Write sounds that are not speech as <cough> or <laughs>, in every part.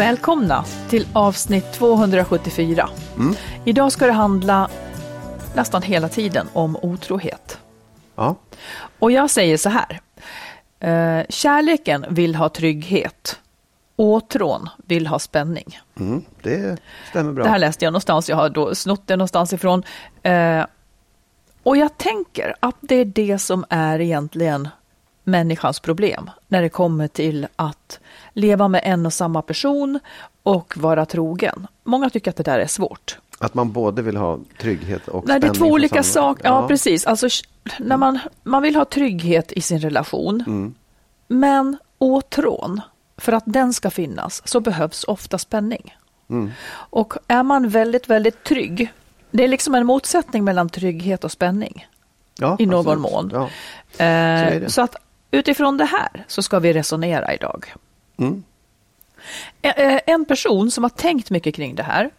Välkomna till avsnitt 274. Mm. Idag ska det handla nästan hela tiden om otrohet. Ja. Och jag säger så här. Eh, kärleken vill ha trygghet. Åtrån vill ha spänning. Mm, det stämmer bra. Det här läste jag någonstans, jag har då snott det någonstans ifrån. Eh, och jag tänker att det är det som är egentligen människans problem när det kommer till att leva med en och samma person och vara trogen. Många tycker att det där är svårt. Att man både vill ha trygghet och Nej, det är två olika saker. Ja, precis. Alltså, när man, man vill ha trygghet i sin relation, Mm. men åtrån, för att den ska finnas, så behövs ofta spänning. Mm. Och är man väldigt, väldigt trygg, det är liksom en motsättning mellan trygghet och spänning Ja, i någon absolut. mån. Ja. Eh, det. så att utifrån det här så ska vi resonera idag. Mm. Eh, En person som har tänkt mycket kring det här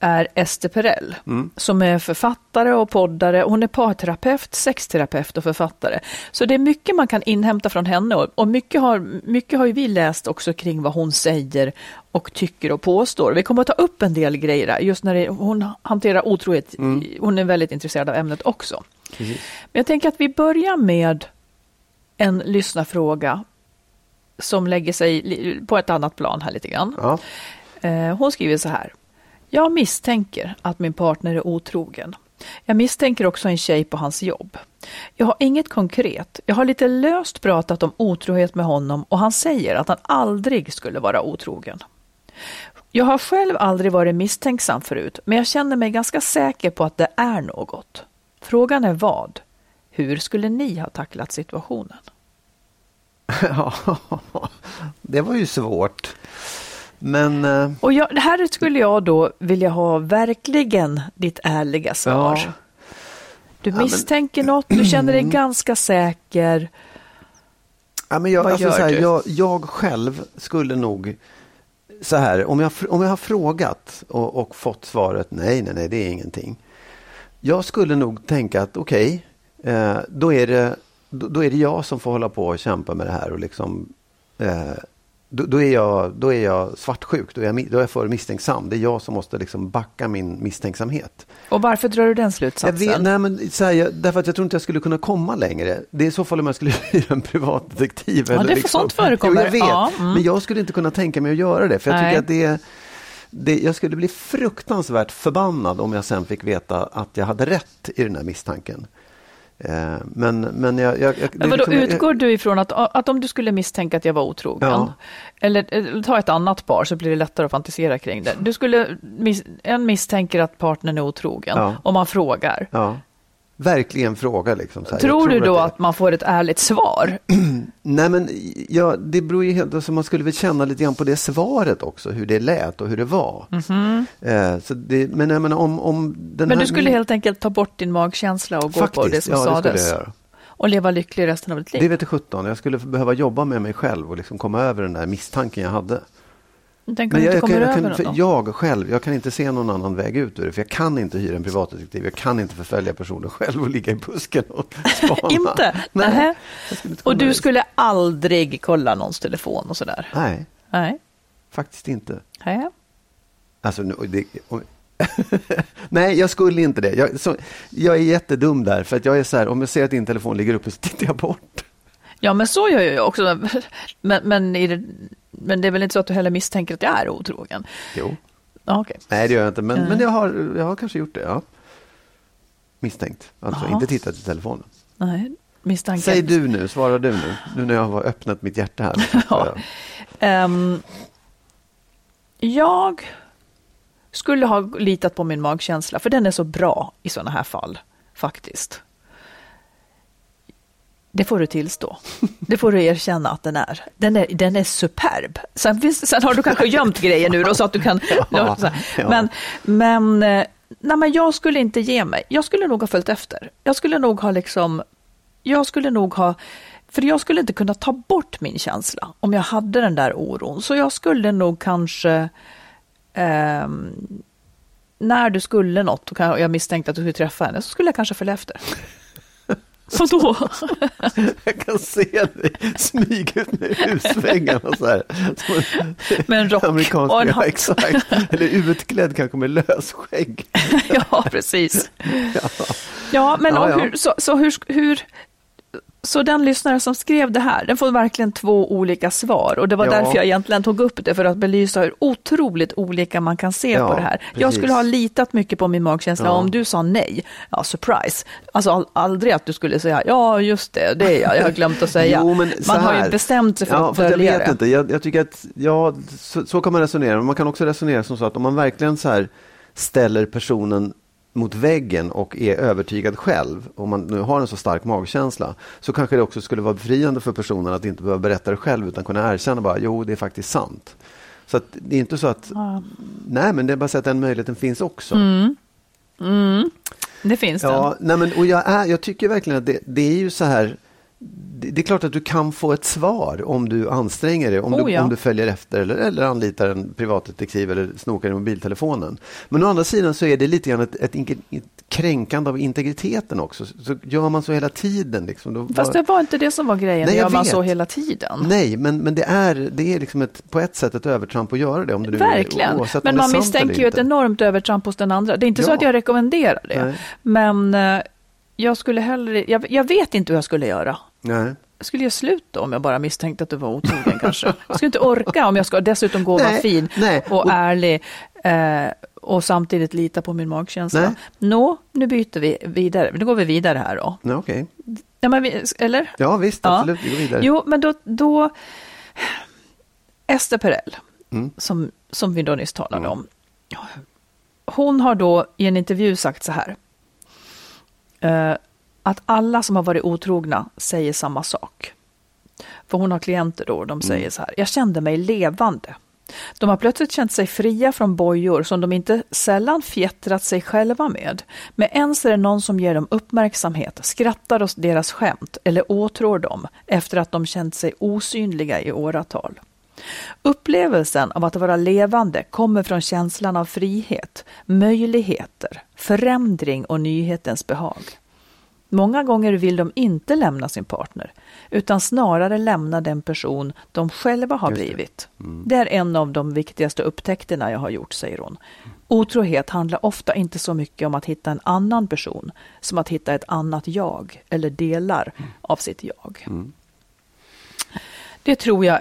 är Ester Perell, Mm. som är författare och poddare. Hon är parterapeut, sexterapeut och författare. Så det är mycket man kan inhämta från henne och- mycket har, mycket har ju vi läst också kring vad hon säger och tycker och påstår. Vi kommer att ta upp en del grejer där, just när det, hon hanterar otrohet. Hon är väldigt intresserad av ämnet också. Precis. Men jag tänker att vi börjar med en lyssnarfråga som lägger sig på ett annat plan här lite grann. Ja. Eh, Hon skriver så här. Jag misstänker att min partner är otrogen. Jag misstänker också en tjej på hans jobb. Jag har inget konkret. Jag har lite löst pratat om otrohet med honom och han säger att han aldrig skulle vara otrogen. Jag har själv aldrig varit misstänksam förut, men jag känner mig ganska säker på att det är något. Frågan är vad? Hur skulle ni ha tacklat situationen? <laughs> ja, det var ju svårt. Men eh, Och jag, här skulle jag då vilja ha verkligen ditt ärliga svar. Ja. Du men- Mm. misstänker något, du känner dig ganska säker. Ja, men jag, Vad alltså, gör så här, du? jag, jag själv skulle nog så här, om jag, om jag har frågat och, och fått svaret nej, nej, nej, det är ingenting. Jag skulle nog tänka att okej, eh, då, är det, då, då är det jag som får hålla på och kämpa med det här och liksom eh, då, då, är jag, då är jag svartsjuk, då är jag, då är jag för misstänksam. Det är jag som måste liksom backa min misstänksamhet. Och varför drar du den Jag slutsatsen? vet, nej, men, så här, jag, därför att jag tror inte jag skulle kunna komma längre. Det är i så fall om jag skulle <laughs> bli en privatdetektiv. Ja, eller det- liksom. sånt förekommer. Jo, jag vet, Ja, mm. men jag skulle inte kunna tänka mig att göra det. För jag Nej. tycker att det, är- det Jag skulle bli fruktansvärt förbannad om jag sen fick veta att jag hade rätt i den här misstanken. Eh, men, men jag... jag, jag Men vadå, liksom- jag- utgår du ifrån att, att om du skulle misstänka att jag var otrogen, Ja. eller eh, ta ett annat par så blir det lättare att fantisera kring det. Du skulle, en misstänker att partnern är otrogen, Ja. om man frågar. Ja. Verkligen fråga. Liksom. Tror, Jag du då det- att man får ett ärligt svar? <clears throat> Nej, men ja, det beror ju helt... Alltså, man skulle väl känna lite grann på det svaret också, hur det lät och hur det var. Eh, så det, men jag menar, om, om den. Men här, du skulle helt enkelt ta bort din magkänsla och gå Faktiskt, på det som ja, det skulle sades? jag göra. Och leva lycklig resten av ditt liv? Det vet jag 17. Jag skulle behöva jobba med mig själv och liksom komma över den där misstanken jag hade. Om Men jag, inte jag, kan, jag, kan, jag själv, jag kan inte se någon annan väg ut ur det. För jag kan inte hyra en privatdetektiv. Jag kan inte förfölja personer själv och ligga i busken och <laughs> spana. Inte? Nej. Inte Och du skulle aldrig kolla någons telefon och sådär? Nej, Nej. faktiskt inte. Nej. Alltså, nu- det, om, <laughs> Nej, jag skulle inte det. Jag, så, jag är jättedum där. För att jag är så här, om jag ser att din telefon ligger uppe så tittar jag bort. Ja, men så gör jag också. Men, men, i det, men det är väl inte så att du heller misstänker att jag är otrogen? Jo. Okej. Nej, det gör jag inte. Men, Nej. men jag, har, jag har kanske gjort det. Ja. Misstänkt. Alltså Jaha. inte tittat i telefonen. Nej, misstanke. Säg du nu, svara du nu. Nu när jag har öppnat mitt hjärta här. <laughs> Ja. Ehm, jag skulle ha litat på min magkänsla, för den är så bra i sådana här fall, faktiskt. Det får du tillstå. Det får du erkänna att den är. Den är, den är superb. Sen, finns, sen har du kanske gömt grejer nu då, så att du kan... <laughs> Ja. Men, men, eh, nej, men jag skulle inte ge mig. Jag skulle nog ha följt efter. Jag skulle nog ha liksom... Jag skulle nog ha... För jag skulle inte kunna ta bort min känsla om jag hade den där oron. Så jag skulle nog kanske... ehm, när du skulle något och jag misstänkte att du skulle träffa henne så skulle jag kanske följa efter. Så då? <laughs> Jag kan se dig smyga ut med husväggarna så här. Med en rock amerikansk, och en ja, exakt. Eller utklädd kanske med lösskägg. <laughs> ja, precis. Ja, men Ja, ja. Hur, så, så hur, hur... Så den lyssnare som skrev det här, den får verkligen två olika svar. Och det var Ja. därför jag egentligen tog upp det, för att belysa hur otroligt olika man kan se Ja, på det här. Jag precis. skulle ha litat mycket på min magkänsla. Ja. Om du sa nej, ja surprise. Alltså all, aldrig att du skulle säga, ja just det, det är jag, jag har glömt att säga. <laughs> Jo, man har ju bestämt sig för ja, att fast jag följa vet det. inte. Jag, jag tycker att ja, så, så kan man resonera. Men man kan också resonera som så att om man verkligen så här ställer personen mot väggen och är övertygad själv, om man nu har en så stark magkänsla, så kanske det också skulle vara befriande för personen att inte behöva berätta det själv utan kunna erkänna bara, jo det är faktiskt sant. Så att det är inte så att, Ja. nej men det är bara så att den möjligheten finns också. Mm. Mm. Det finns Ja, det. nej men, och jag, är, jag tycker verkligen att det, det är ju så här. Det, är klart att du kan få ett svar om du anstränger dig, om, Oh, du, ja. om du följer efter eller, eller anlitar en privatdetektiv eller snokar i mobiltelefonen. Men å andra sidan så är det lite grann ett, ett, ett kränkande av integriteten också. Så gör man så hela tiden. Liksom, då Fast bara- det var inte det som var grejen, Nej, jag gör man vet. så hela tiden. Nej, men, men det är, det är liksom ett, på ett sätt ett övertramp att göra det. Om det nu Verkligen. Oavsett Men man misstänker ju ett enormt övertramp hos den andra. Det är inte så Ja. att jag rekommenderar det. Nej. Men eh, jag skulle hellre, jag, jag vet inte hur jag skulle göra. Nej. Jag skulle göra slut då om jag bara misstänkte att du var otrogen <laughs> kanske. Jag skulle inte orka om jag ska dessutom gå och vara fin nej. och, Och- ärlig eh, och samtidigt lita på min magkänsla. Nej. Nå, nu byter vi vidare. Nu går vi vidare här då. Nej, okej. Ja, men vi, eller? Ja, visst, Ja. absolut. Vi går vidare. Jo, men då, då Esther Perel, Mm. som, som vi då nyss talade om. Hon har då i en intervju sagt så här. Eh, att alla som har varit otrogna säger samma sak. För hon har klienter då, de säger så här. Jag kände mig levande. De har plötsligt känt sig fria från bojor som de inte sällan fjättrat sig själva med. Men ens är det någon som ger dem uppmärksamhet, skrattar åt deras skämt eller åtrår dem efter att de känt sig osynliga i åratal. Upplevelsen av att vara levande kommer från känslan av frihet, möjligheter, förändring och nyhetens behag. Många gånger vill de inte lämna sin partner, utan snarare lämna den person de själva har Just det. blivit. Det är en av de viktigaste upptäckterna jag har gjort, säger hon. Otrohet handlar ofta inte så mycket om att hitta en annan person, som att hitta ett annat jag, eller delar av sitt jag. Det tror jag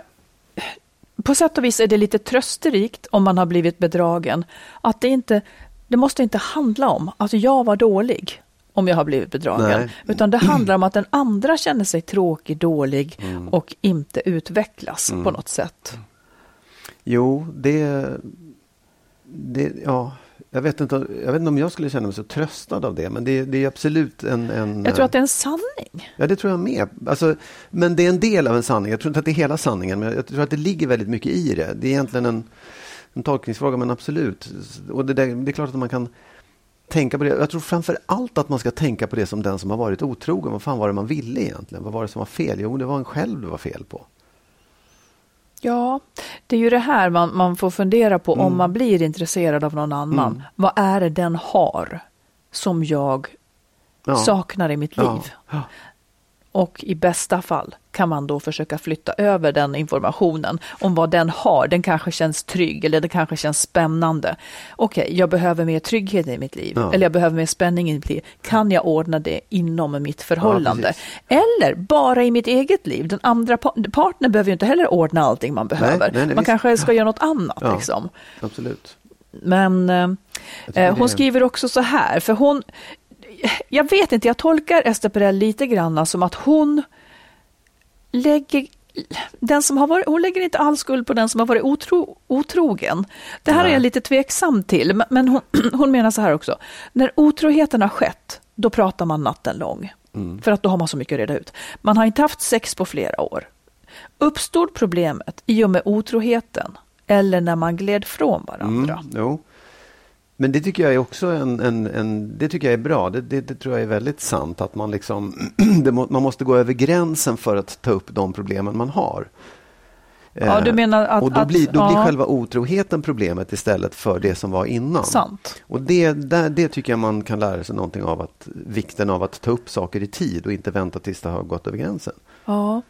på sätt och vis är det lite trösterikt om man har blivit bedragen. Att det inte, det måste inte handla om att jag var dålig om jag har blivit bedragen. Nej. Utan det handlar om att den andra känner sig tråkig, dålig Mm. och inte utvecklas på något sätt. Jo, det, det... Ja, jag, vet inte, jag vet inte om jag skulle känna mig så tröstad av det, men det, det är absolut en, en... Jag tror att det är en sanning. Ja, det tror jag med. Alltså, men det är en del av en sanning. Jag tror inte att det är hela sanningen, men jag tror att det ligger väldigt mycket i det. Det är egentligen en, en tolkningsfråga, men absolut. Och det, där, det är klart att man kan tänka på det. Jag tror framför allt att man ska tänka på det som den som har varit otrogen. Vad fan var det man ville egentligen? Vad var det som var fel? Jo, det var en själv det var fel på. Ja, det är ju det här man, man får fundera på mm. om man blir intresserad av någon annan. Mm. Vad är det den har som jag ja. saknar i mitt liv? Ja. Ja. Och i bästa fall kan man då försöka flytta över den informationen om vad den har. Den kanske känns trygg eller det kanske känns spännande. Okej, okay, jag behöver mer trygghet i mitt liv ja. eller jag behöver mer spänning i mitt liv. Kan jag ordna det inom mitt förhållande? Ja, eller bara i mitt eget liv. Den andra partnern behöver ju inte heller ordna allting man behöver. Nej, nej, man kanske ska göra något annat. Ja, liksom. Absolut. Men eh, eh hon skriver också så här, för hon jag vet inte, jag tolkar Ester Perel lite grann som att hon lägger den som har varit, hon lägger inte all skuld på den som har varit otro, otrogen. Det här Nej. är jag lite tveksam till, men hon, <clears throat> hon menar så här också. När otroheten har skett, då pratar man natten lång. Mm. För att då har man så mycket att reda ut. Man har inte haft sex på flera år. Uppstod problemet i och med otroheten eller när man gled från varandra? Mm, jo. Men det tycker jag är också en, en, en det tycker jag är bra. Det, det, det, tror jag är väldigt sant att man liksom <clears throat> må, man måste gå över gränsen för att ta upp de problemen man har. Ja, du menar att, och då blir, då blir själva otroheten problemet istället för det som var innan. Sant. Och det, det, det tycker jag man kan lära sig någonting av, att, vikten av att ta upp saker i tid och inte vänta tills det har gått över gränsen. Ja.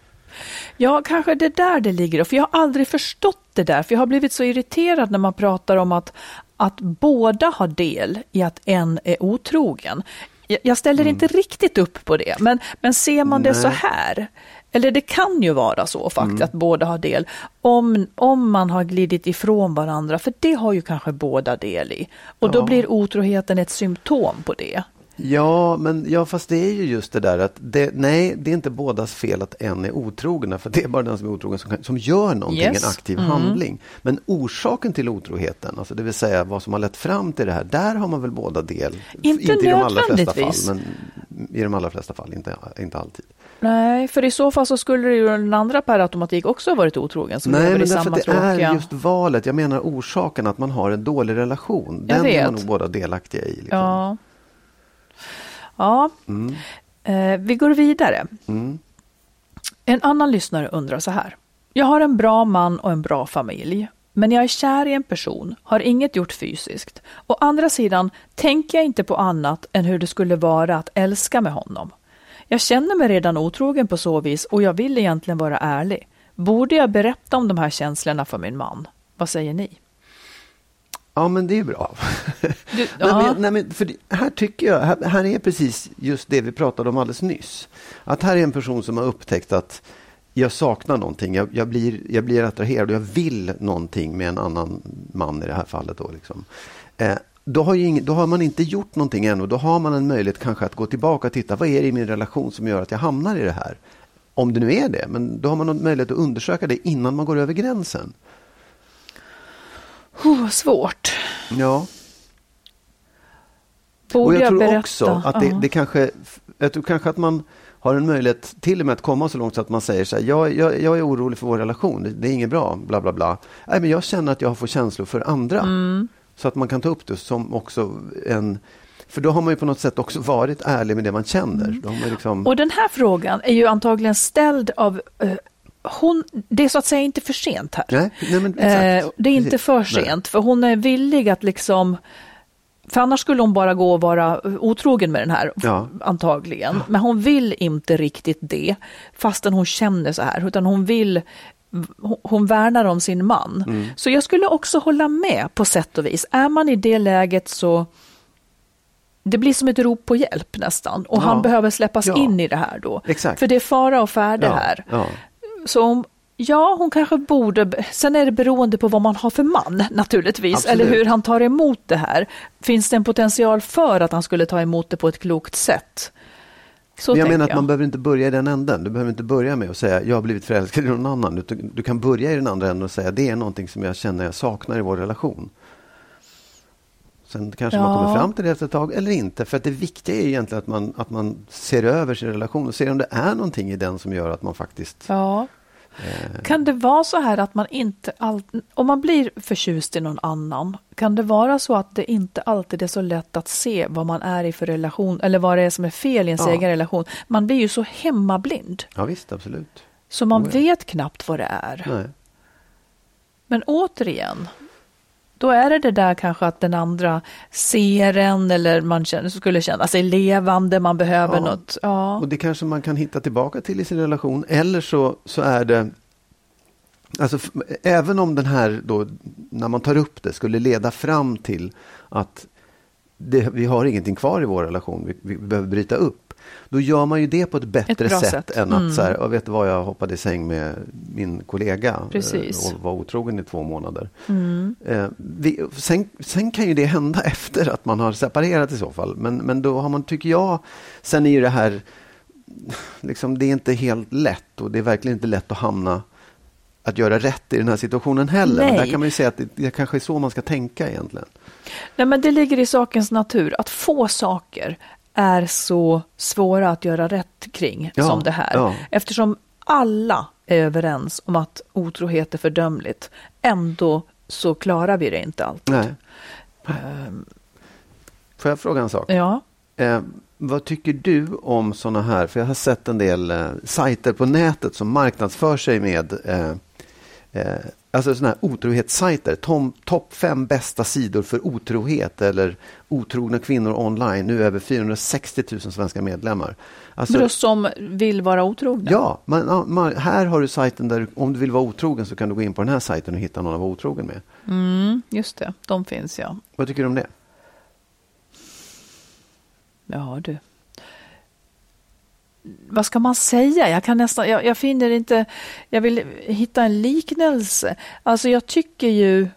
Ja, kanske det där det ligger. För jag har aldrig förstått det där. För jag har blivit så irriterad när man pratar om att, att båda har del i att en är otrogen. Jag ställer mm. inte riktigt upp på det, men, men ser man Nej. det så här, eller det kan ju vara så faktiskt mm. att båda har del, om, om man har glidit ifrån varandra, för det har ju kanske båda del i. Och ja. då blir otroheten ett symptom på det. Ja, men ja, fast det är ju just det där att det, nej, det är inte bådas fel att en är otrogna, för det är bara den som är otrogen som, som gör någonting, yes. en aktiv mm. handling. Men orsaken till otroheten, alltså det vill säga vad som har lett fram till det här, där har man väl båda del. Inte, inte i de allra flesta fall, men i de allra flesta fall, inte, inte alltid. Nej, för i så fall så skulle ju den andra per automatik också ha varit otrogen. Som Nej, men därför att det är just valet. Jag menar orsaken att man har en dålig relation. Den är man nog båda delaktiga i. Liksom. Ja. Ja, mm. eh, vi går vidare. Mm. En annan lyssnare undrar så här. Jag har en bra man och en bra familj. Men jag är kär i en person, har inget gjort fysiskt. Å andra sidan tänker jag inte på annat än hur det skulle vara att älska med honom. Jag känner mig redan otrogen på så vis och jag vill egentligen vara ärlig. Borde jag berätta om de här känslorna för min man? Vad säger ni? Ja, men det är bra. <laughs> Du, nej, men, nej, men, för här tycker jag, här, här, är precis just det vi pratade om alldeles nyss. Att här är en person som har upptäckt att jag saknar någonting, jag, jag, blir, jag blir attraherad och jag vill någonting med en annan man i det här fallet. Då, liksom. eh, då, har ing, då har man inte gjort någonting ännu. Då har man en möjlighet kanske att gå tillbaka och titta, vad är det i min relation som gör att jag hamnar i det här? Om det nu är det, men då har man en möjlighet att undersöka det innan man går över gränsen. Oh, svårt. Ja. Borde och jag, jag tror berätta? också att det, det kanske, jag tror kanske att man har en möjlighet till och med att komma så långt så att man säger så här, jag, jag, jag är orolig för vår relation, det, det, är inget bra, bla bla bla. Nej, men jag känner att jag får känslor för andra. Mm. Så att man kan ta upp det som också en för då har man ju på något sätt också varit ärlig med det man känner. Mm. Liksom... Och den här frågan är ju antagligen ställd av uh, hon, det är så att säga inte för sent här. Nej, nej, men, eh, det är inte för sent, nej. för hon är villig att liksom för annars skulle hon bara gå och vara otrogen med den här, ja. antagligen. Men hon vill inte riktigt det, fastän hon känner så här, utan hon vill hon värnar om sin man. Mm. Så jag skulle också hålla med på sätt och vis. Är man i det läget så det blir som ett rop på hjälp nästan och ja. han behöver släppas ja. in i det här då. Exakt. För det är fara och färde här. Så om, ja, hon kanske borde, sen är det beroende på vad man har för man naturligtvis, Absolut. eller hur han tar emot det här. Finns det en potential för att han skulle ta emot det på ett klokt sätt? Så jag menar att jag. man behöver inte börja i den änden. Du behöver inte börja med att säga jag har blivit förälskad i någon annan. Du, kan börja i den andra änden och säga det är någonting som jag känner jag saknar i vår relation. Sen kanske Ja. man kommer fram till det efter ett tag eller inte. För att det viktiga är egentligen att man, att man ser över sin relation och ser om det är någonting i den som gör att man faktiskt... Ja. Eh, Kan det vara så här att man inte alltid, om man blir förtjust i någon annan, kan det vara så att det inte alltid är så lätt att se vad man är i för relation eller vad det är som är fel i ens Ja. egen relation? Man blir ju så hemmablind, ja visst, absolut. så man Oh ja. vet knappt vad det är. Nej. Men återigen, då är det det där kanske att den andra ser en eller man känner, skulle känna sig levande, man behöver Ja. något. Ja. Och det kanske man kan hitta tillbaka till i sin relation. Eller så, så är det... Alltså, även om den här, då, när man tar upp det, skulle leda fram till att det, vi har ingenting kvar i vår relation, vi, vi behöver bryta upp. Då gör man ju det på ett bättre bra sätt, sätt. än att Mm. så här, "Jag vet vad, jag hoppade i säng med min kollega eh, Precis. och var otrogen i två månader. Mm. Eh, vi, sen, sen kan ju det hända <laughs> efter att man har separerat i så fall. Men, men då har man, tycker jag, sen är ju det här, <laughs> liksom, det är inte helt lätt och det är verkligen inte lätt att hamna att göra rätt i den här situationen heller. Men Nej. där kan man ju säga att det, det kanske är så man ska tänka egentligen. Nej, men det ligger i sakens natur att få saker är så svåra att göra rätt kring Ja, som det här. ja. Eftersom alla är överens om att otrohet är fördömligt, ändå så klarar vi det inte alltid. Nej. Ehm, Får jag fråga en sak? ja, Eh, vad tycker du om såna här, för jag har sett en del eh, sajter på nätet som marknadsför sig med eh, eh, alltså såna här otrohetssajter. Tom- Topp fem bästa sidor för otrohet eller otrogna kvinnor online. Nu över 460 000 svenska medlemmar. Alltså, oss som vill vara otrogna. ja, man, man, här har du sajten där om du vill vara otrogen så kan du gå in på den här sajten och hitta någon att vara otrogen med. Mm, just det, de finns ja. Vad tycker du om det? Ja du. Vad ska man säga? Jag kan nästan, jag, jag finner inte, jag vill hitta en liknelse. Alltså jag tycker ju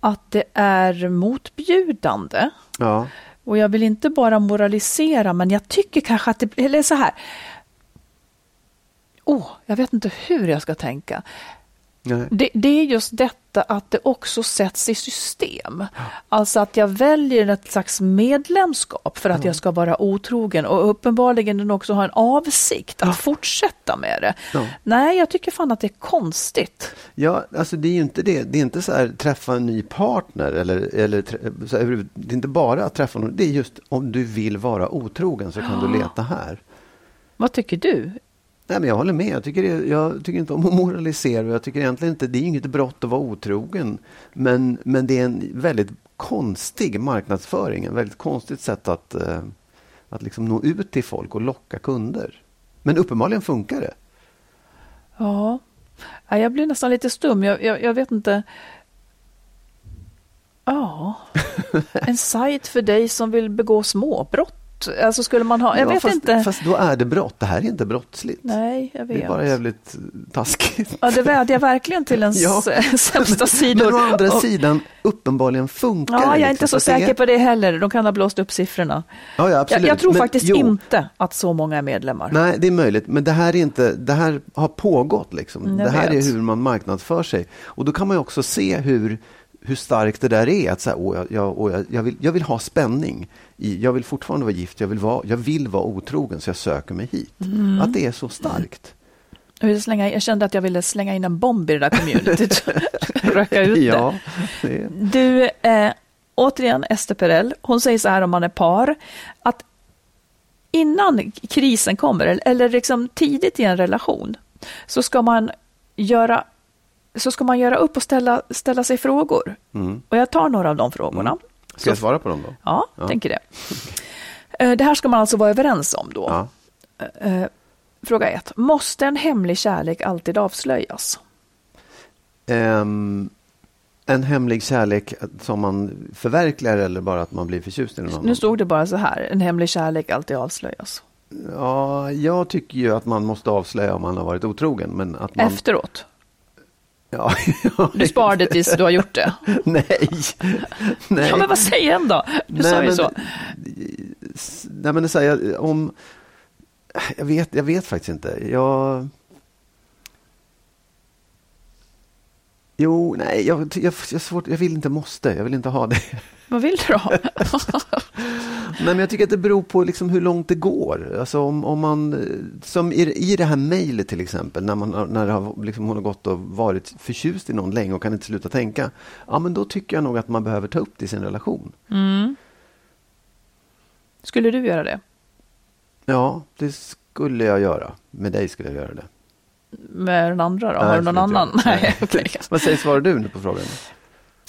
att det är motbjudande. Ja, Och jag vill inte bara moralisera, men jag tycker kanske att det, eller så här. Åh, jag vet inte hur jag ska tänka. Det, det är just detta att det också sätts i system. Alltså att jag väljer ett slags medlemskap för att jag ska vara otrogen och uppenbarligen den också har en avsikt att fortsätta med det. Ja. Nej, jag tycker fan att det är konstigt. Ja, alltså det är ju inte det. Det är inte så här träffa en ny partner eller, eller här, det är inte bara att träffa någon. Det är just om du vill vara otrogen så kan du leta här. Vad tycker du? Nej, men jag håller med. Jag tycker, det, jag tycker inte om att moralisera. Jag tycker egentligen inte, det är inget brott att vara otrogen. Men, men det är en väldigt konstig marknadsföring. En väldigt konstigt sätt att, eh, att liksom nå ut till folk och locka kunder. Men uppenbarligen funkar det. Ja, Ja, jag blir nästan lite stum. Jag, jag, jag vet inte. Ja, <laughs> en sajt för dig som vill begå småbrott. Alltså skulle man ha, jag Ja, vet fast, inte. Fast då är det brott. Det här är inte brottsligt. Nej, jag vet. Det är bara jävligt taskigt. Ja, det vädjar verkligen till ens <laughs> Ja. sämsta sidor. Men å andra sidan, uppenbarligen funkar Ja, det. jag är liksom. inte så det är- säker på det heller. De kan ha blåst upp siffrorna. Ja, ja, Jag, absolut. jag tror Men faktiskt jo, inte att så många är medlemmar. Nej, det är möjligt. Men det här, är inte, det här har pågått. Liksom. Mm, jag Det här vet. är hur man marknadsför sig. Och då kan man också se hur, hur starkt det där är. Att så här, åh, jag, jag, åh, jag, jag, vill, jag vill ha spänning. I, jag vill fortfarande vara gift. Jag vill vara, jag vill vara otrogen, så jag söker mig hit. Mm. Att det är så starkt. Jag, ville slänga, jag kände att jag ville slänga in en bomb i det där communityt. <laughs> Röka ut det. Ja, det Du, eh, återigen Ester Perel, hon säger så här om man är par, att innan krisen kommer, eller- liksom tidigt i en relation, så ska man göra, så ska man göra upp och ställa, ställa sig frågor. mm. Och jag tar några av de frågorna. Ska jag svara på dem då? Ja, Ja. tänker det. Eh, Det här ska man alltså vara överens om då. Ja. Eh, Fråga ett. Måste en hemlig kärlek alltid avslöjas? Ehm, en hemlig kärlek som man förverkligar eller bara att man blir förtjust i någon annan? Nu stod det bara så här. En hemlig kärlek alltid avslöjas. Ja, jag tycker ju att man måste avslöja om man har varit otrogen. Men att man... Efteråt. Ja, ja, Du sparar det tills du har gjort det. <laughs> Nej. Nej. Ja, men vad säger en då? Du Nej, sa ju men- så. Nej, men det säger om... Jag vet, jag vet faktiskt inte. Jag... Jo, nej, jag, jag, jag, svårt, jag vill inte måste. Jag vill inte ha det. Vad vill du då? <laughs> Nej, men jag tycker att det beror på liksom hur långt det går. Alltså om, om man, som i, i det här mejlet till exempel, när, man, när har, liksom, hon har gått och varit förtjust i någon länge och kan inte sluta tänka. Ja, men då tycker jag nog att man behöver ta upp det i sin relation. Mm. Skulle du göra det? Ja, det skulle jag göra. Med dig skulle jag göra det. Med den andra då? Nej, Har du någon annan? <laughs> Nej, okej. Vad säger, svarar du nu på frågan?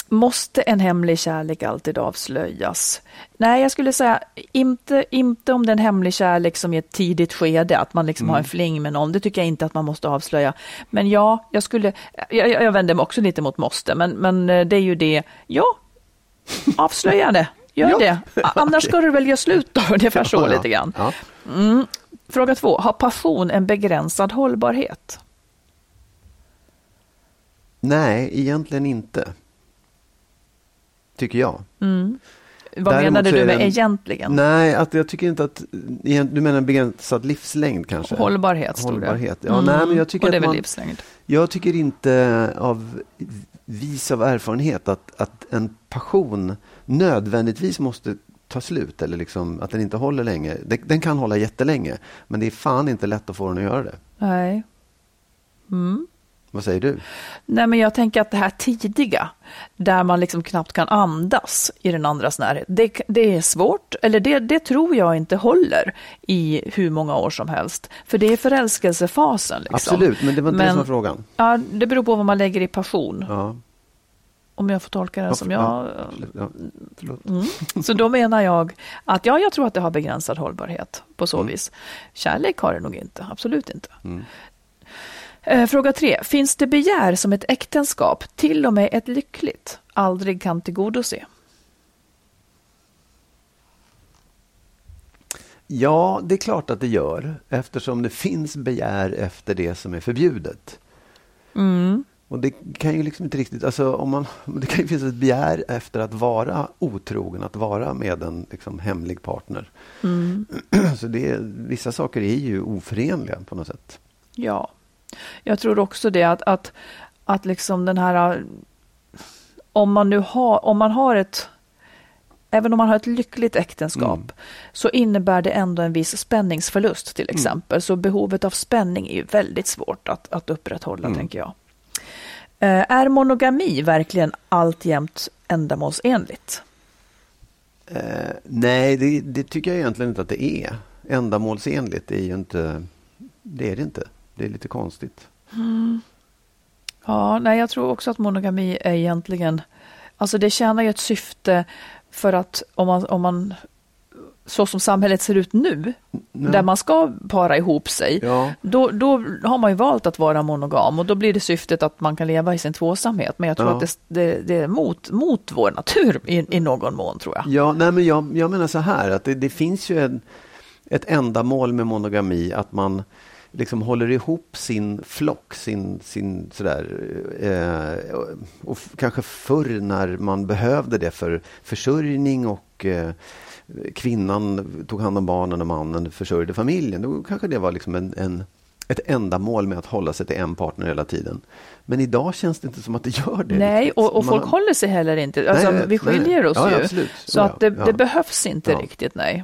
Måste en hemlig kärlek alltid avslöjas? Nej, jag skulle säga inte, inte om det är en hemlig kärlek som i ett tidigt skede, att man liksom har en fling med någon. Det tycker jag inte att man måste avslöja. Men ja, jag skulle, jag, jag vänder mig också lite mot måste, men, men eh, det är ju det, ja, avslöja det. Gör Ja. det. <laughs> Annars ska du väl göra slut då, <laughs> ungefär så Ja, lite grann. Ja. Mm. Fråga två, har passion en begränsad hållbarhet? Nej, egentligen inte. Tycker jag. Mm. Vad Däremot menade du med den- egentligen? Nej, att jag tycker inte att... Du menar begränsad livslängd kanske? Hållbarhet. Hållbarhet. Ja, nej, men jag tycker Och det är väl man, livslängd? Jag tycker inte av vis av erfarenhet att, att en passion nödvändigtvis måste ta slut eller liksom att den inte håller länge. Den, den kan hålla jättelänge, men det är fan inte lätt att få den att göra det. Nej. Mm. Vad säger du? Nej, men jag tänker att det här tidiga, där man liksom knappt kan andas i den andras närhet, det, det är svårt, eller det, det tror jag inte håller i hur många år som helst. För det är förälskelsefasen. Liksom. Absolut, men det var inte det Men- som var frågan. Ja, det beror på vad man lägger i passion, Ja, om jag får tolka det Ja, som ja. jag... ja. Mm. Så då menar jag att ja, jag tror att det har begränsad hållbarhet på så Mm. vis. Kärlek har det nog inte, absolut inte. Mm. Eh, Fråga tre. Finns det begär som ett äktenskap, till och med ett lyckligt, aldrig kan tillgodose? Ja, det är klart att det gör eftersom det finns begär efter det som är förbjudet. Mm. Och det kan ju liksom inte riktigt, alltså om man, <laughs> det kan ju finnas ett begär efter att vara otrogen, att vara med en liksom, hemlig partner. Mm. <clears throat> Så det, vissa saker är ju oförenliga på något sätt. Ja, jag tror också det att, att, att liksom den här, om man nu har, om man har ett, även om man har ett lyckligt äktenskap, Mm. så innebär det ändå en viss spänningsförlust till exempel. Så behovet av spänning är ju väldigt svårt att, att upprätthålla, Mm. tänker jag. Eh, Är monogami verkligen alltjämt ändamålsenligt? Eh, nej, det, det tycker jag egentligen inte att det är. Ändamålsenligt är ju inte, det är det inte. Det är lite konstigt. Ja, nej, jag tror också att monogami är egentligen, alltså det tjänar ju ett syfte för att om man, om man så som samhället ser ut nu, Ja. där man ska para ihop sig, Ja, då, då har man ju valt att vara monogam och då blir det syftet att man kan leva i sin tvåsamhet. Men jag tror Ja. att det, det, det är mot, mot vår natur i, i någon mån, tror jag. ja nej, men jag, jag menar så här att det, det finns ju en, ett ändamål med monogami att man liksom håller ihop sin flock, sin, sin sådär, eh, och, kanske förr när man behövde det för försörjning och eh, kvinnan tog hand om barnen och mannen försörjde familjen. Då kanske det var liksom en, en, ett ändamål med att hålla sig till en partner hela tiden. Men idag känns det inte som att det gör det. Nej, och, och Man- folk håller sig heller inte. Alltså, Nej, vi nej. skiljer oss Ja, ju. absolut. Så Ja, att det, ja. det behövs inte riktigt, nej.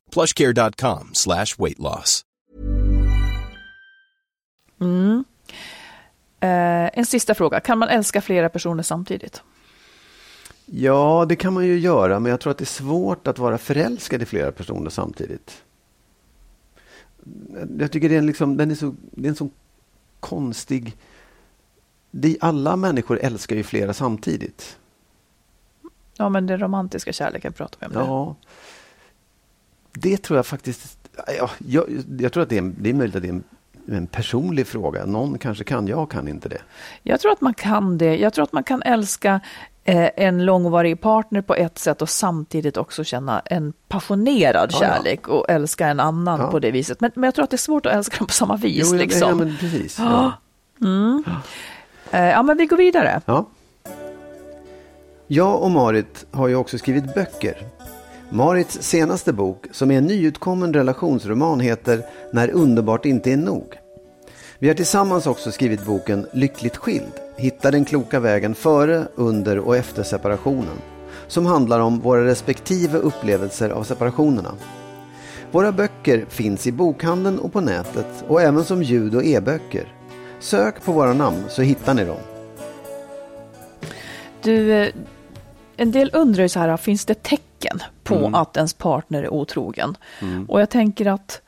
plushcare.com slash weight loss. Mm. Eh, en sista fråga. Kan man älska flera personer samtidigt? Ja, det kan man ju göra, men jag tror att det är svårt att vara förälskad i flera personer samtidigt. Jag tycker det är, en liksom, den är, så, det är en så konstig... Det, alla människor älskar ju flera samtidigt. Ja, men den romantiska kärleken pratar vi om. Ja. Det tror jag faktiskt... Ja, jag, jag tror att det är, det är möjligt att det är en, en personlig fråga. Någon kanske kan, jag kan inte det. Jag tror att man kan det. Jag tror att man kan älska eh, en långvarig partner på ett sätt och samtidigt också känna en passionerad Ja, ja. kärlek och älska en annan Ja. på det viset. Men, men jag tror att det är svårt att älska dem på samma vis. Jo, ja, liksom. ja, men precis. Ja. Ja. Mm. Eh, ja, men vi går vidare. Ja. Jag och Marit har ju också skrivit böcker. Marits senaste bok, som är en nyutkommen relationsroman, heter När underbart inte är nog. Vi har tillsammans också skrivit boken Lyckligt skild. Hitta den kloka vägen före, under och efter separationen. Som handlar om våra respektive upplevelser av separationerna. Våra böcker finns i bokhandeln och på nätet och även som ljud och e-böcker. Sök på våra namn så hittar ni dem. Du, eh, en del undrar ju så här, finns det tecken på Mm. att ens partner är otrogen? Och jag tänker att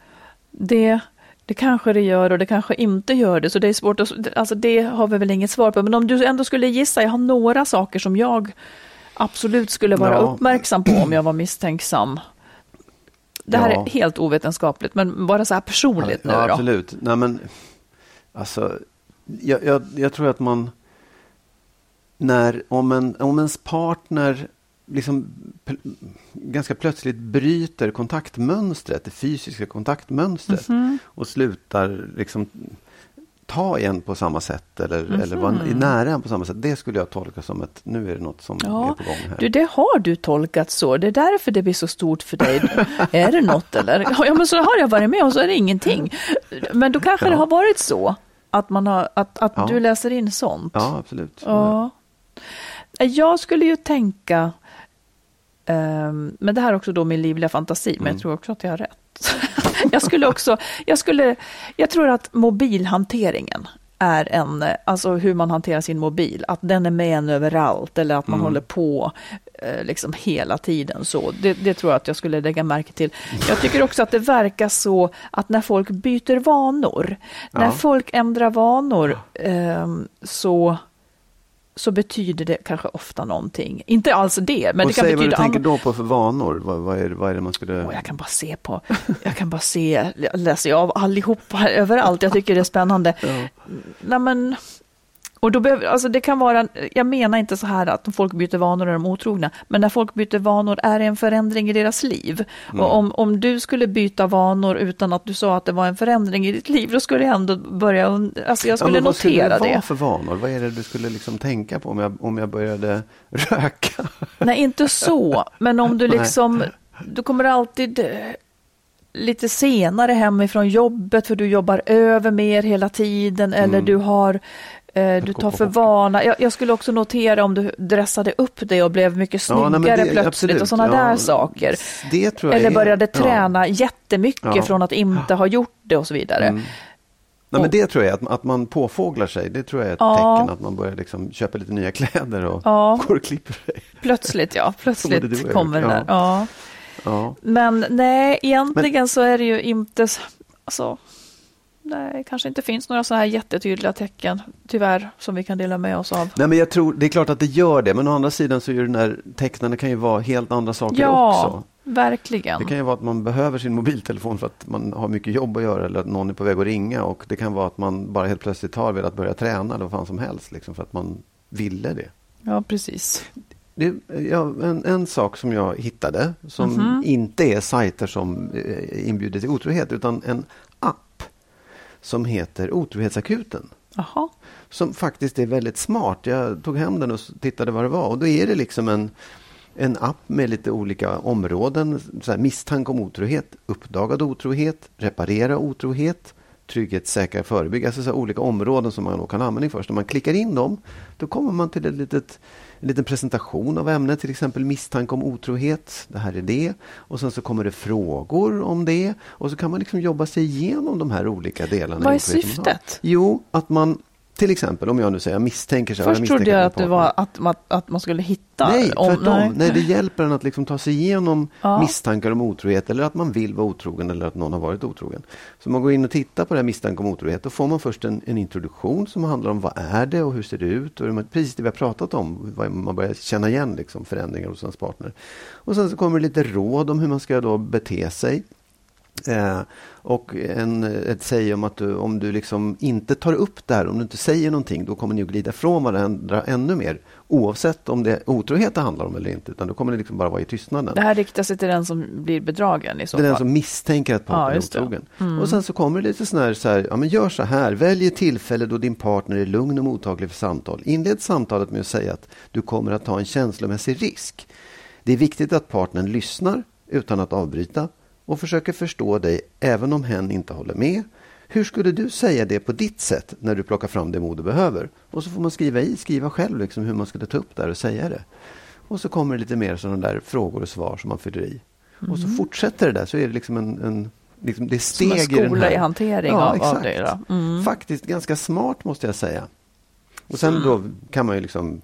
det, det kanske det gör och det kanske inte gör det, så det är svårt att, alltså det har vi väl inget svar på. Men om du ändå skulle gissa, jag har några saker som jag absolut skulle vara Ja. uppmärksam på om jag var misstänksam. Det här Ja. är helt ovetenskapligt, men bara så här personligt nu ja, då. absolut. Nej, men, alltså, jag, jag, jag tror att man... När, om, en, om ens partner liksom ganska plötsligt bryter kontaktmönstret, det fysiska kontaktmönstret Mhm. och slutar liksom ta en på samma sätt eller, Mhm. eller vara nära en på samma sätt. Det skulle jag tolka som att nu är det något som Ja, är på gång här. Du, det har du tolkat så. Det är därför det blir så stort för dig. <laughs> är det något eller? Ja, men så har jag varit med och så är det ingenting. Men då kanske Ja. det har varit så att, man har, att, att Ja. du läser in sånt. Ja, absolut. Ja. Jag skulle ju tänka, ehm, men det här är också då min livliga fantasi, men jag tror också att jag har rätt. <laughs> jag skulle också, jag skulle, jag tror att mobilhanteringen är en, eh, alltså hur man hanterar sin mobil, att den är med en överallt eller att man håller på eh, liksom hela tiden så. Det, det tror jag att jag skulle lägga märke till. Jag tycker också att det verkar så att när folk byter vanor, när Ja. folk ändrar vanor ehm, så så betyder det kanske ofta någonting. Inte alls det, men och det kan säg vad du betyda tänker då på för vanor. Vad, vad, är, vad är det man skulle... Och jag kan bara se på, jag kan bara se, läser jag av allihopa överallt, jag tycker det är spännande. Nej, men, och då behöver, alltså det kan vara, jag menar inte så här att folk byter vanor är de otrogna, men när folk byter vanor är det en förändring i deras liv. Mm. Och om, om du skulle byta vanor utan att du sa att det var en förändring i ditt liv, då skulle jag ändå börja, alltså jag skulle men vad skulle notera det vara det. för vanor? Vad är det du skulle liksom tänka på om jag, om jag började <laughs> röka? Nej, inte så. Men om du Nej. liksom, du kommer alltid eh, lite senare hemifrån jobbet för du jobbar över mer hela tiden eller Mm. du har du gå tar för vana. Jag, jag skulle också notera om du dressade upp dig och blev mycket Ja, nej, men snyggare det- plötsligt absolut. och sådana Ja, där saker. Eller är- började ja. träna jättemycket Ja. från att inte ha gjort det och så vidare. Mm. Nej, men det tror jag, att, att man påfåglar sig, det tror jag är ett Ja. tecken att man börjar liksom köpa lite nya kläder och Ja. <laughs> går och klipper sig. Plötsligt ja, du <laughs> plötsligt kommer det där. Ja. Ja. Men nej, egentligen så är det ju inte, alltså, nej, kanske inte finns några så här jättetydliga tecken, tyvärr, som vi kan dela med oss av. Nej, men jag tror, det är klart att det gör det, men å andra sidan så är ju den här tecknen kan ju vara helt andra saker Ja, också. verkligen. Det kan ju vara att man behöver sin mobiltelefon för att man har mycket jobb att göra eller att någon är på väg att ringa och det kan vara att man bara helt plötsligt har velat börja träna eller vad fan som helst liksom, för att man ville det. Ja, precis. Det, ja, en, en sak som jag hittade som Mhm. inte är sajter som eh, inbjuder till otrohet utan en som heter Otrohetsakuten. Jaha. Som faktiskt är väldigt smart. Jag tog hem den och tittade vad det var. Och då är det liksom en, en app med lite olika områden. Så här, misstanke om otrohet, uppdagad otrohet, reparera otrohet, trygghet, säkra, förebygga. Alltså så olika områden som man då kan använda först. När man klickar in dem, då kommer man till ett litet en liten presentation av ämnet, till exempel misstanke om otrohet. Det här är det. Och sen så kommer det frågor om det. Och så kan man liksom jobba sig igenom de här olika delarna. Vad är syftet? Jo, att man till exempel, om jag nu säger jag misstänker så Först jag trodde jag att det var att man, att man skulle hitta... Nej, om- tvärtom. nej. Nej. det hjälper en att liksom ta sig igenom Ja. misstankar om otrohet eller att man vill vara otrogen eller att någon har varit otrogen. Så man går in och tittar på det här misstanke om otrohet, då får man först en, en introduktion som handlar om vad är det och hur ser det ut? Och det- precis det vi har pratat om, man börjar känna igen liksom, förändringar hos ens partner. Och sen så kommer det lite råd om hur man ska då bete sig. Eh, och en, ett säg om att du, om du liksom inte tar upp det här, om du inte säger någonting, då kommer ni att glida ifrån varandra ännu mer. Oavsett om det är otrohet det handlar om eller inte, utan då kommer det liksom bara vara i tystnaden. Det här riktar sig till den som blir bedragen i så är den fall. som misstänker att Ja, partnern är just det. otrogen. Och sen så kommer det lite sån här, så här, ja men gör så här, välj ett tillfälle då din partner är lugn och mottaglig för samtal. Inled samtalet med att säga att du kommer att ta en känslomässig risk. Det är viktigt att partnern lyssnar utan att avbryta och försöker förstå dig även om hen inte håller med. Hur skulle du säga det på ditt sätt när du plockar fram det mod du behöver? Och så får man skriva i, skriva själv liksom hur man skulle ta upp det och säga det. Och så kommer det lite mer sådana där frågor och svar som man fyller i. Och så fortsätter det där, så är det liksom en, en liksom det är Som en steg i den skola här. i hantering ja, av- av exakt. det då. Mm. Faktiskt ganska smart måste jag säga. Och sen då kan man ju liksom,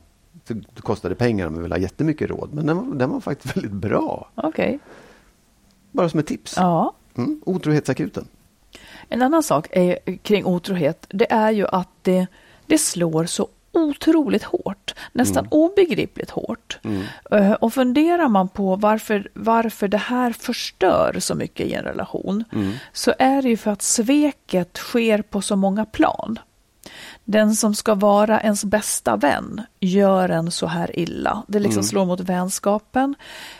det det kostade pengar om man vill ha jättemycket råd, men den var, den var faktiskt <laughs> väldigt bra. Okej. Bara som ett tips. Ja. Mm, otrohetsakuten. En annan sak är, kring otrohet, det är ju att det, det slår så otroligt hårt, nästan obegripligt hårt. Eh, Och funderar man på varför, varför det här förstör så mycket i en relation, så är det ju för att sveket sker på så många plan. Den som ska vara ens bästa vän gör en så här illa. Det liksom slår mot vänskapen.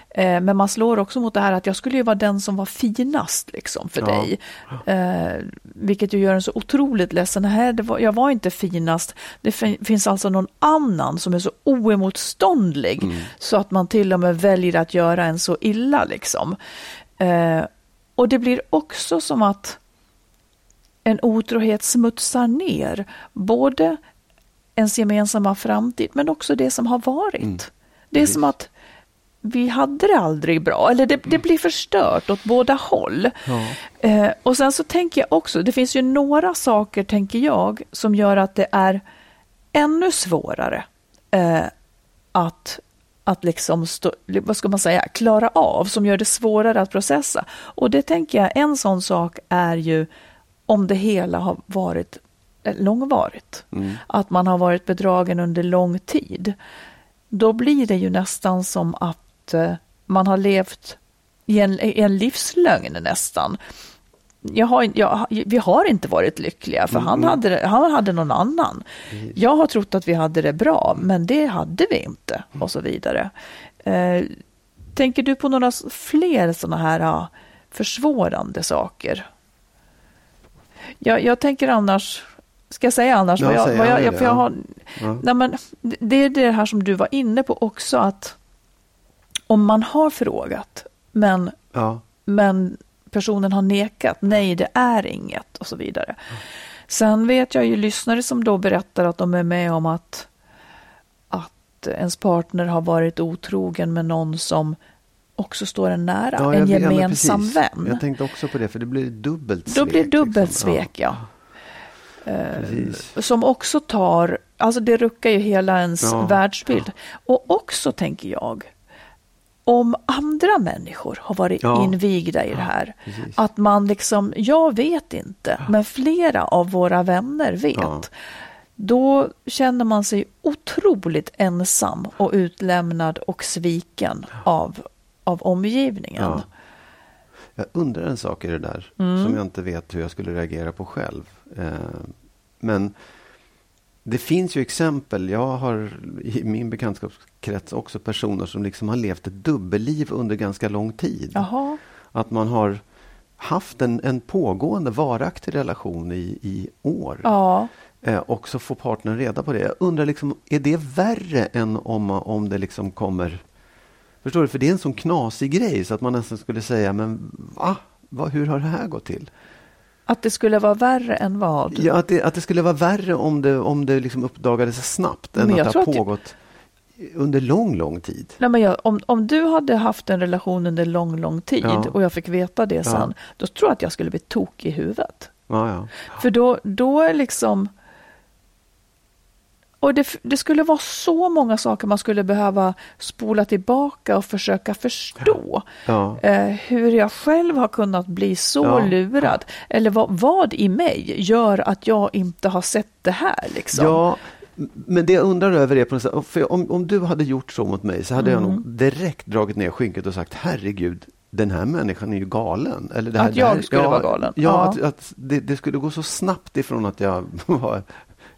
Eh, men man slår också mot det här att jag skulle ju vara den som var finast liksom, för Ja. dig. Eh, vilket ju gör en så otroligt ledsen. Det var, jag var inte finast. Det fin- finns alltså någon annan som är så oemotståndlig så att man till och med väljer att göra en så illa. Liksom. Eh, och det blir också som att en otrohet smutsar ner både ens gemensamma framtid men också det som har varit. Det är som att vi hade det aldrig bra, eller det, det blir förstört åt båda håll. Eh, och sen så tänker jag också, det finns ju några saker, tänker jag, som gör att det är ännu svårare eh, att, att liksom stå, vad ska man säga, klara av, som gör det svårare att processa. Och det tänker jag, en sån sak är ju om det hela har varit eh, långvarigt. Att man har varit bedragen under lång tid. Då blir det ju nästan som att eh, man har levt i en, i en livslögn nästan. Jag har, jag, vi har inte varit lyckliga för han, hade, han hade någon annan. Jag har trott att vi hade det bra men det hade vi inte och så vidare. Eh, tänker du på några fler sådana här försvårande saker? Jag, jag tänker annars, ska jag säga annars? Ja, vad jag, säg vad jag, gärna det, för jag ja. har, Ja. nej men, det är det här som du var inne på också att om man har frågat men, Ja. men personen har nekat, nej det är inget och så vidare. Sen vet jag ju lyssnare som då berättar att de är med om att, att ens partner har varit otrogen med någon som också står en nära, Ja, en ja, gemensam precis. vän. Jag tänkte också på det, för det blir dubbelt Då svek. blir det dubbelt liksom. svek, ja. Precis. Som också tar, alltså det ruckar ju hela ens Ja. världsbild. Och också tänker jag, om andra människor har varit Ja. invigda i det här, precis. att man liksom, jag vet inte, men flera av våra vänner vet. Ja. Då känner man sig otroligt ensam och utlämnad och sviken av, av omgivningen. Ja. Jag undrar en sak i det där Mm. som jag inte vet hur jag skulle reagera på själv. Eh, men det finns ju exempel. Jag har i min bekantskapskrets också personer som liksom har levt ett dubbelliv under ganska lång tid. Jaha. Att man har haft en, en pågående varaktig relation i, i år. Ja, Eh, och så får partnern reda på det. Jag undrar, liksom, är det värre än om, om det liksom kommer... Förstår du? För det är en sån knasig grej så att man nästan skulle säga, men va? va hur har det här gått till? Att det skulle vara värre än vad? Ja, att det, att det skulle vara värre om det, om det liksom uppdagades snabbt än Men att det har pågått under lång, lång tid. Nej, men jag, om, om du hade haft en relation under lång, lång tid Ja. och jag fick veta det sen, Ja. då tror jag att jag skulle bli tokig i huvudet. Ja. För då, då är liksom... Och det, det skulle vara så många saker man skulle behöva spola tillbaka och försöka förstå. Ja. Eh, hur jag själv har kunnat bli så Ja. lurad. Eller vad, vad i mig gör att jag inte har sett det här. Liksom. Ja, men det jag undrar över är på något sätt, för om, om du hade gjort så mot mig så hade jag Mm. nog direkt dragit ner skynket och sagt herregud, den här människan är ju galen. Eller det här, Att jag det här, skulle ja, vara galen? Ja, Ja. att, att det, det skulle gå så snabbt ifrån att jag <laughs> var,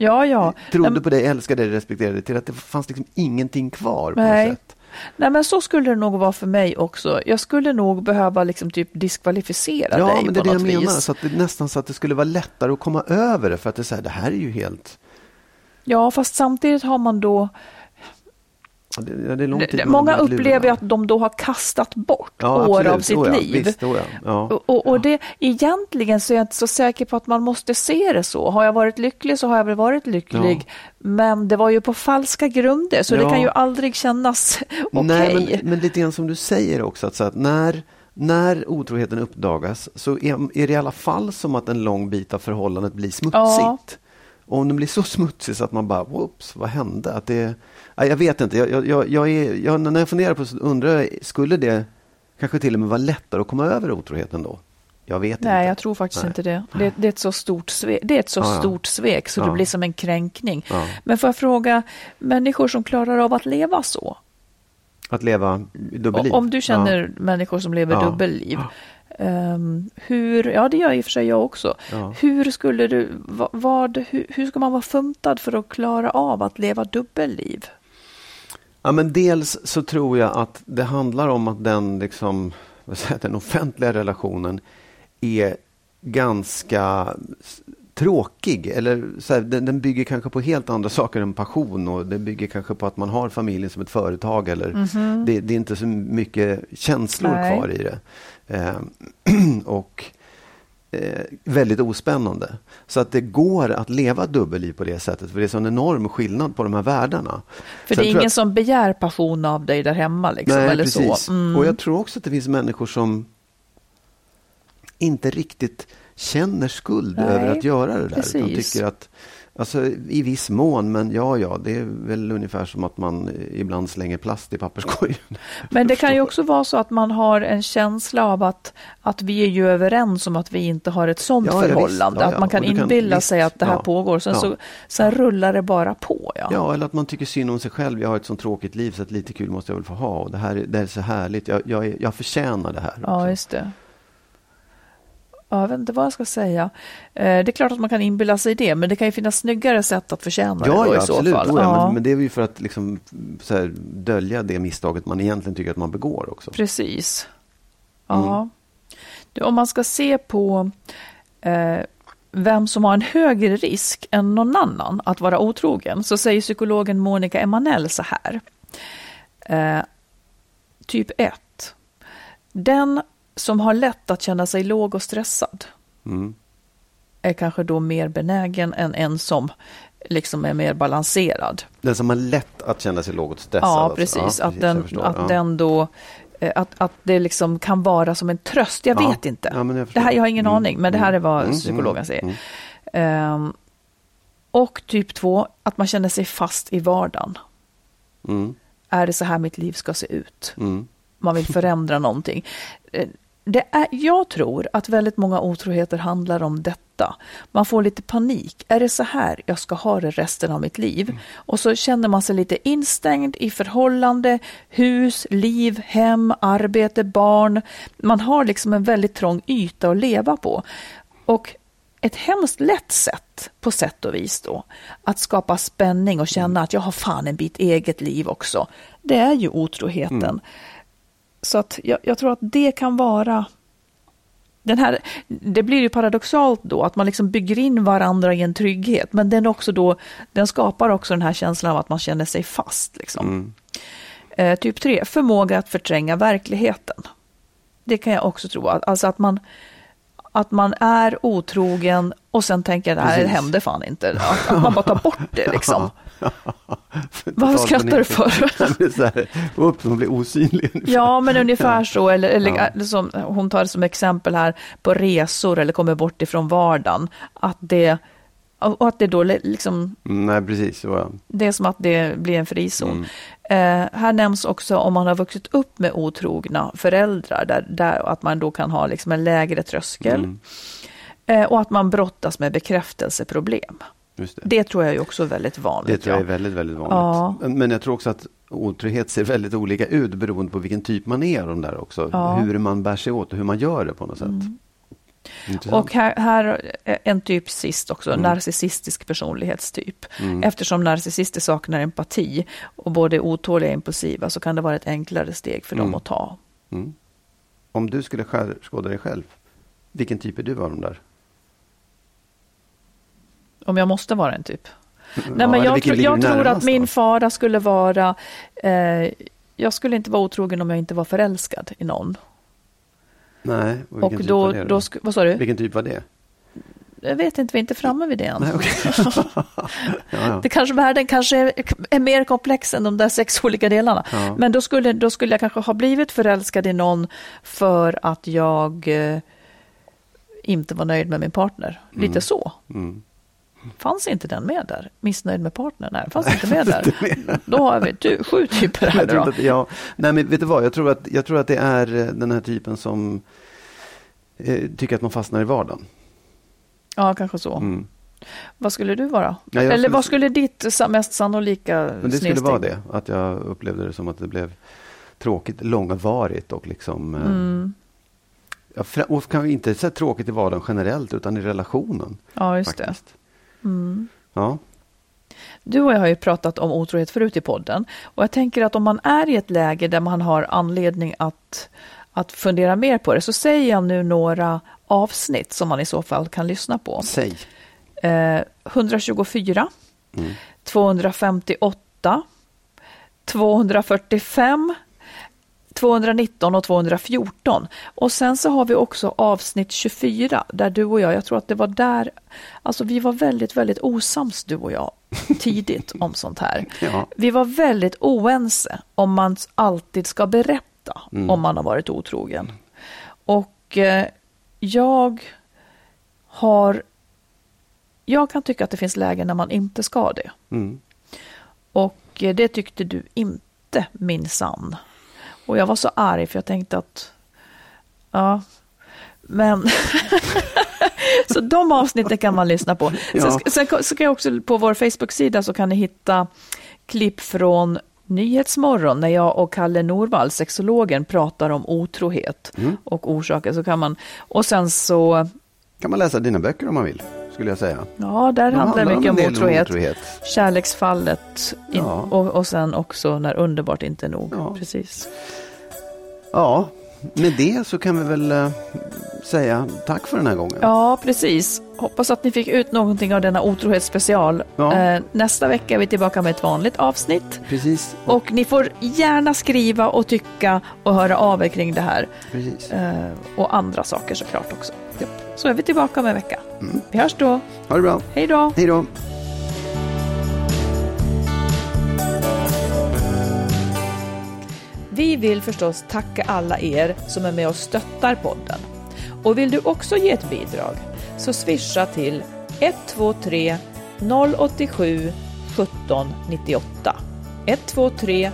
ja, ja. trodde Nej, på dig, älskade dig, respekterade dig till att det fanns liksom ingenting kvar. På Nej. något sätt. Nej, men så skulle det nog vara för mig också. Jag skulle nog behöva liksom typ diskvalificera Ja, dig men det är på det jag något menar. vis. Så att det, nästan så att det skulle vara lättare att komma över det. För att det, är så här, det här är ju helt... Ja, fast samtidigt har man då... Det, det det- många upplever ju att de då har kastat bort Ja, år absolut. av sitt ja, liv. Visst, ja. Och, och, och det, egentligen så är jag inte så säker på att man måste se det så. Har jag varit lycklig så har jag väl varit lycklig. Men det var ju på falska grunder så det kan ju aldrig kännas okej. Nej, men, men lite grann som du säger också, att, att när, när otroheten uppdagas så är, är det i alla fall som att en lång bit av förhållandet blir smutsigt. Och om den blir så smutsig så att man bara, whoops, vad hände? Att det, ja, jag vet inte, jag, jag, jag är, jag, när jag funderar på så undrar jag, skulle det kanske till och med vara lättare att komma över otroheten då? Jag vet Nej, inte. jag tror faktiskt Nej. inte det. Det, det är ett så stort svek, det är ett så Ja, stort svek så det Ja. blir som en kränkning. Ja. Men får jag fråga, människor som klarar av att leva så? Att leva dubbelliv? Om du känner människor som lever Ja. dubbelliv, ehm, hur, ja det gör i och för sig jag också. Hur skulle du, vad, vad, hur, hur ska man vara funtad för att klara av att leva dubbelliv? Ja, men dels så tror jag att det handlar om att den, liksom, jag, den offentliga relationen är ganska tråkig. Eller så här, den, den bygger kanske på helt andra saker än passion och det bygger kanske på att man har familjen som ett företag. Eller det, det är inte så mycket känslor Nej. kvar i det. Eh, <clears throat> och eh, väldigt ospännande. Så att det går att leva dubbelliv på det sättet. För det är så en enorm skillnad på de här världarna. För Sen det är ingen jag- som begär passion av dig där hemma liksom, Nej, eller precis. så. Mm. Och jag tror också att det finns människor som inte riktigt känner skuld Nej, över att göra det där. Precis. tycker att, alltså i viss mån, men ja, ja, det är väl ungefär som att man ibland slänger plast i papperskorgen. <laughs> Men det kan ju också vara så att man har en känsla av att, att vi är ju överens om att vi inte har ett sånt Ja, ja, förhållande. Ja, att ja. man kan kan- inbilla visst. sig att det här Ja. pågår. Sen, Ja. så, sen rullar det bara på. Ja. Ja, eller att man tycker synd om sig själv. Jag har ett sånt tråkigt liv så att lite kul måste jag väl få ha. Och det här är- det är så härligt. Jag, jag, jag förtjänar det här. Ja, också. just det. Ja, jag vet inte vad jag ska säga. Eh, det är klart att man kan inbilla sig det, men det kan ju finnas snyggare sätt att förtjäna Ja, det då ja i så absolut. fall. Oh, ja, ja, Men, men det är ju för att liksom, så här, dölja det misstaget man egentligen tycker att man begår också. Precis. Ja. Mm. Du, om man ska se på eh, vem som har en högre risk än någon annan att vara otrogen, så säger psykologen Monica Emanuel så här. Eh, typ 1. Den som har lätt att känna sig låg och stressad Mm. är kanske då mer benägen än en som liksom är mer balanserad. Den som har lätt att känna sig låg och stressad. Ja, alltså. precis. Ja, att den, att Ja. den då eh, att, att det liksom kan vara som en tröst. Jag Ja. vet inte. Jag det här, jag har ingen Mm, aning, men det här är vad mm, psykologen mm, säger. mm. Ehm, och typ två, att man känner sig fast i vardagen. Mm, Är det så här mitt liv ska se ut? mm. Man vill förändra någonting. Det är, jag tror att väldigt många otroheter handlar om detta. Man får lite panik. Är det så här jag ska ha det resten av mitt liv? Mm. Och så känner man sig lite instängd i förhållande, hus, liv, hem, arbete, barn. Man har liksom en väldigt trång yta att leva på. Och ett hemskt lätt sätt, på sätt och vis då, att skapa spänning och känna att jag har fan en bit eget liv också, det är ju otroheten. Så att jag, jag tror att det kan vara Den här, det blir ju paradoxalt då att man liksom bygger in varandra i en trygghet, men den, också då, den skapar också den här känslan av att man känner sig fast. Liksom. Mm. Eh, typ tre, förmåga att förtränga verkligheten. Det kan jag också tro, alltså att man, att man är otrogen och sen tänker att det hände fan inte. Att, att man bara tar bort det liksom. <laughs> Total skrattar du för? <laughs> Det upp, man blir osynlig. ungefär. Ja, men ungefär så. Eller, eller Ja. eller som hon tar som exempel här på resor eller kommer bort ifrån vardagen. Att det, och att det då liksom, Mm, nej, precis. Ja. det är som att det blir en frizon. Mm. Eh, här nämns också om man har vuxit upp med otrogna föräldrar, där, där att man då kan ha liksom en lägre tröskel. Mm, Eh, och att man brottas med bekräftelseproblem. Det. Det tror jag är också väldigt vanligt. Det tror jag är väldigt, väldigt vanligt. Ja. Men- jag tror också att otrygghet ser väldigt olika ut beroende på vilken typ man är de där också. Ja. Hur man bär sig åt och hur man gör det på något sätt. Intressant. Och här, här är en typ sist också, Mm. narcissistisk personlighetstyp. Mm. Eftersom narcissister saknar empati och både är otåliga och impulsiva så kan det vara ett enklare steg för dem Mm. att ta. Mm. Om du skulle skärskåda dig själv, vilken typ är du av de där? Om jag måste vara en typ. Nej, Ja, men jag, tro, jag tror att min då? fara skulle vara... Eh, jag skulle inte vara otrogen om jag inte var förälskad i någon. Nej, och Och typ då, då sk- vad sa du? Vilken typ var det? Jag vet inte, vi är inte framme vid det än. Nej, <laughs> <laughs> ja, ja. Det kanske, världen kanske är, är mer komplex än de där sex olika delarna. Ja. Men då skulle, då skulle jag kanske ha blivit förälskad i någon för att jag eh, inte var nöjd med min partner. Lite Mm. så. Mm. Fanns inte den med där? Missnöjd med partnern? Nej, fanns inte med där. Då har vi ty, sju typer här Jag att, ja, nej, men vet du vad? Jag tror, att, jag tror att det är eh, den här typen som eh, tycker att man fastnar i vardagen. Ja, kanske så. Mm. Vad skulle du vara? Ja, Eller skulle- vad skulle ditt mest sannolika Men det skulle vara det, att jag upplevde det som att det blev tråkigt, långvarigt och liksom eh, Mm. ja, och kanske inte så tråkigt i vardagen generellt utan i relationen. Ja, just det. Mm. Ja. Du och jag har ju pratat om otrohet förut i podden. Och jag tänker att om man är i ett läge där man har anledning att, att fundera mer på det, så säger jag nu några avsnitt som man i så fall kan lyssna på. Säg. Eh, 124, Mm. 258, 245, 219 och 214. Och sen så har vi också avsnitt 24 där du och jag, jag tror att det var där, alltså vi var väldigt, väldigt osams du och jag tidigt <laughs> om sånt här. Ja. Vi var väldigt oense om man alltid ska berätta Mm. om man har varit otrogen. Och eh, jag har, jag kan tycka att det finns lägen när man inte ska det. Mm. Och eh, det tyckte du inte, minsann. Och jag var så arg för jag tänkte att, ja, men... <laughs> så de avsnitten kan man lyssna på. Ja. Sen, sen så kan jag också på vår Facebook-sida så kan ni hitta klipp från Nyhetsmorgon när jag och Kalle Norvall, sexologen, pratar om otrohet Mm. och orsaker. Så kan man, och sen så, Kan man läsa dina böcker om man vill, skulle jag säga. ja, där handlar det mycket om otrohet. otrohet. Kärleksfallet in, Ja. och, och sen också när underbart inte är nog. Ja. Precis. Ja, med det så kan vi väl eh, säga tack för den här gången. Ja, precis. Hoppas att ni fick ut någonting av denna otrohetsspecial. Ja. Eh, nästa vecka är vi tillbaka med ett vanligt avsnitt. Precis. Och ni får gärna skriva och tycka och höra av er kring det här. Precis. Eh, och andra saker såklart också. Så är vi tillbaka om en vecka. Vi hörs då. Ha det bra. Hej då! Hej då. Vi vill förstås tacka alla er som är med och stöttar podden. Och vill du också ge ett bidrag så swisha till 123 087 17 98. 123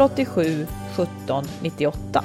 087 17 98.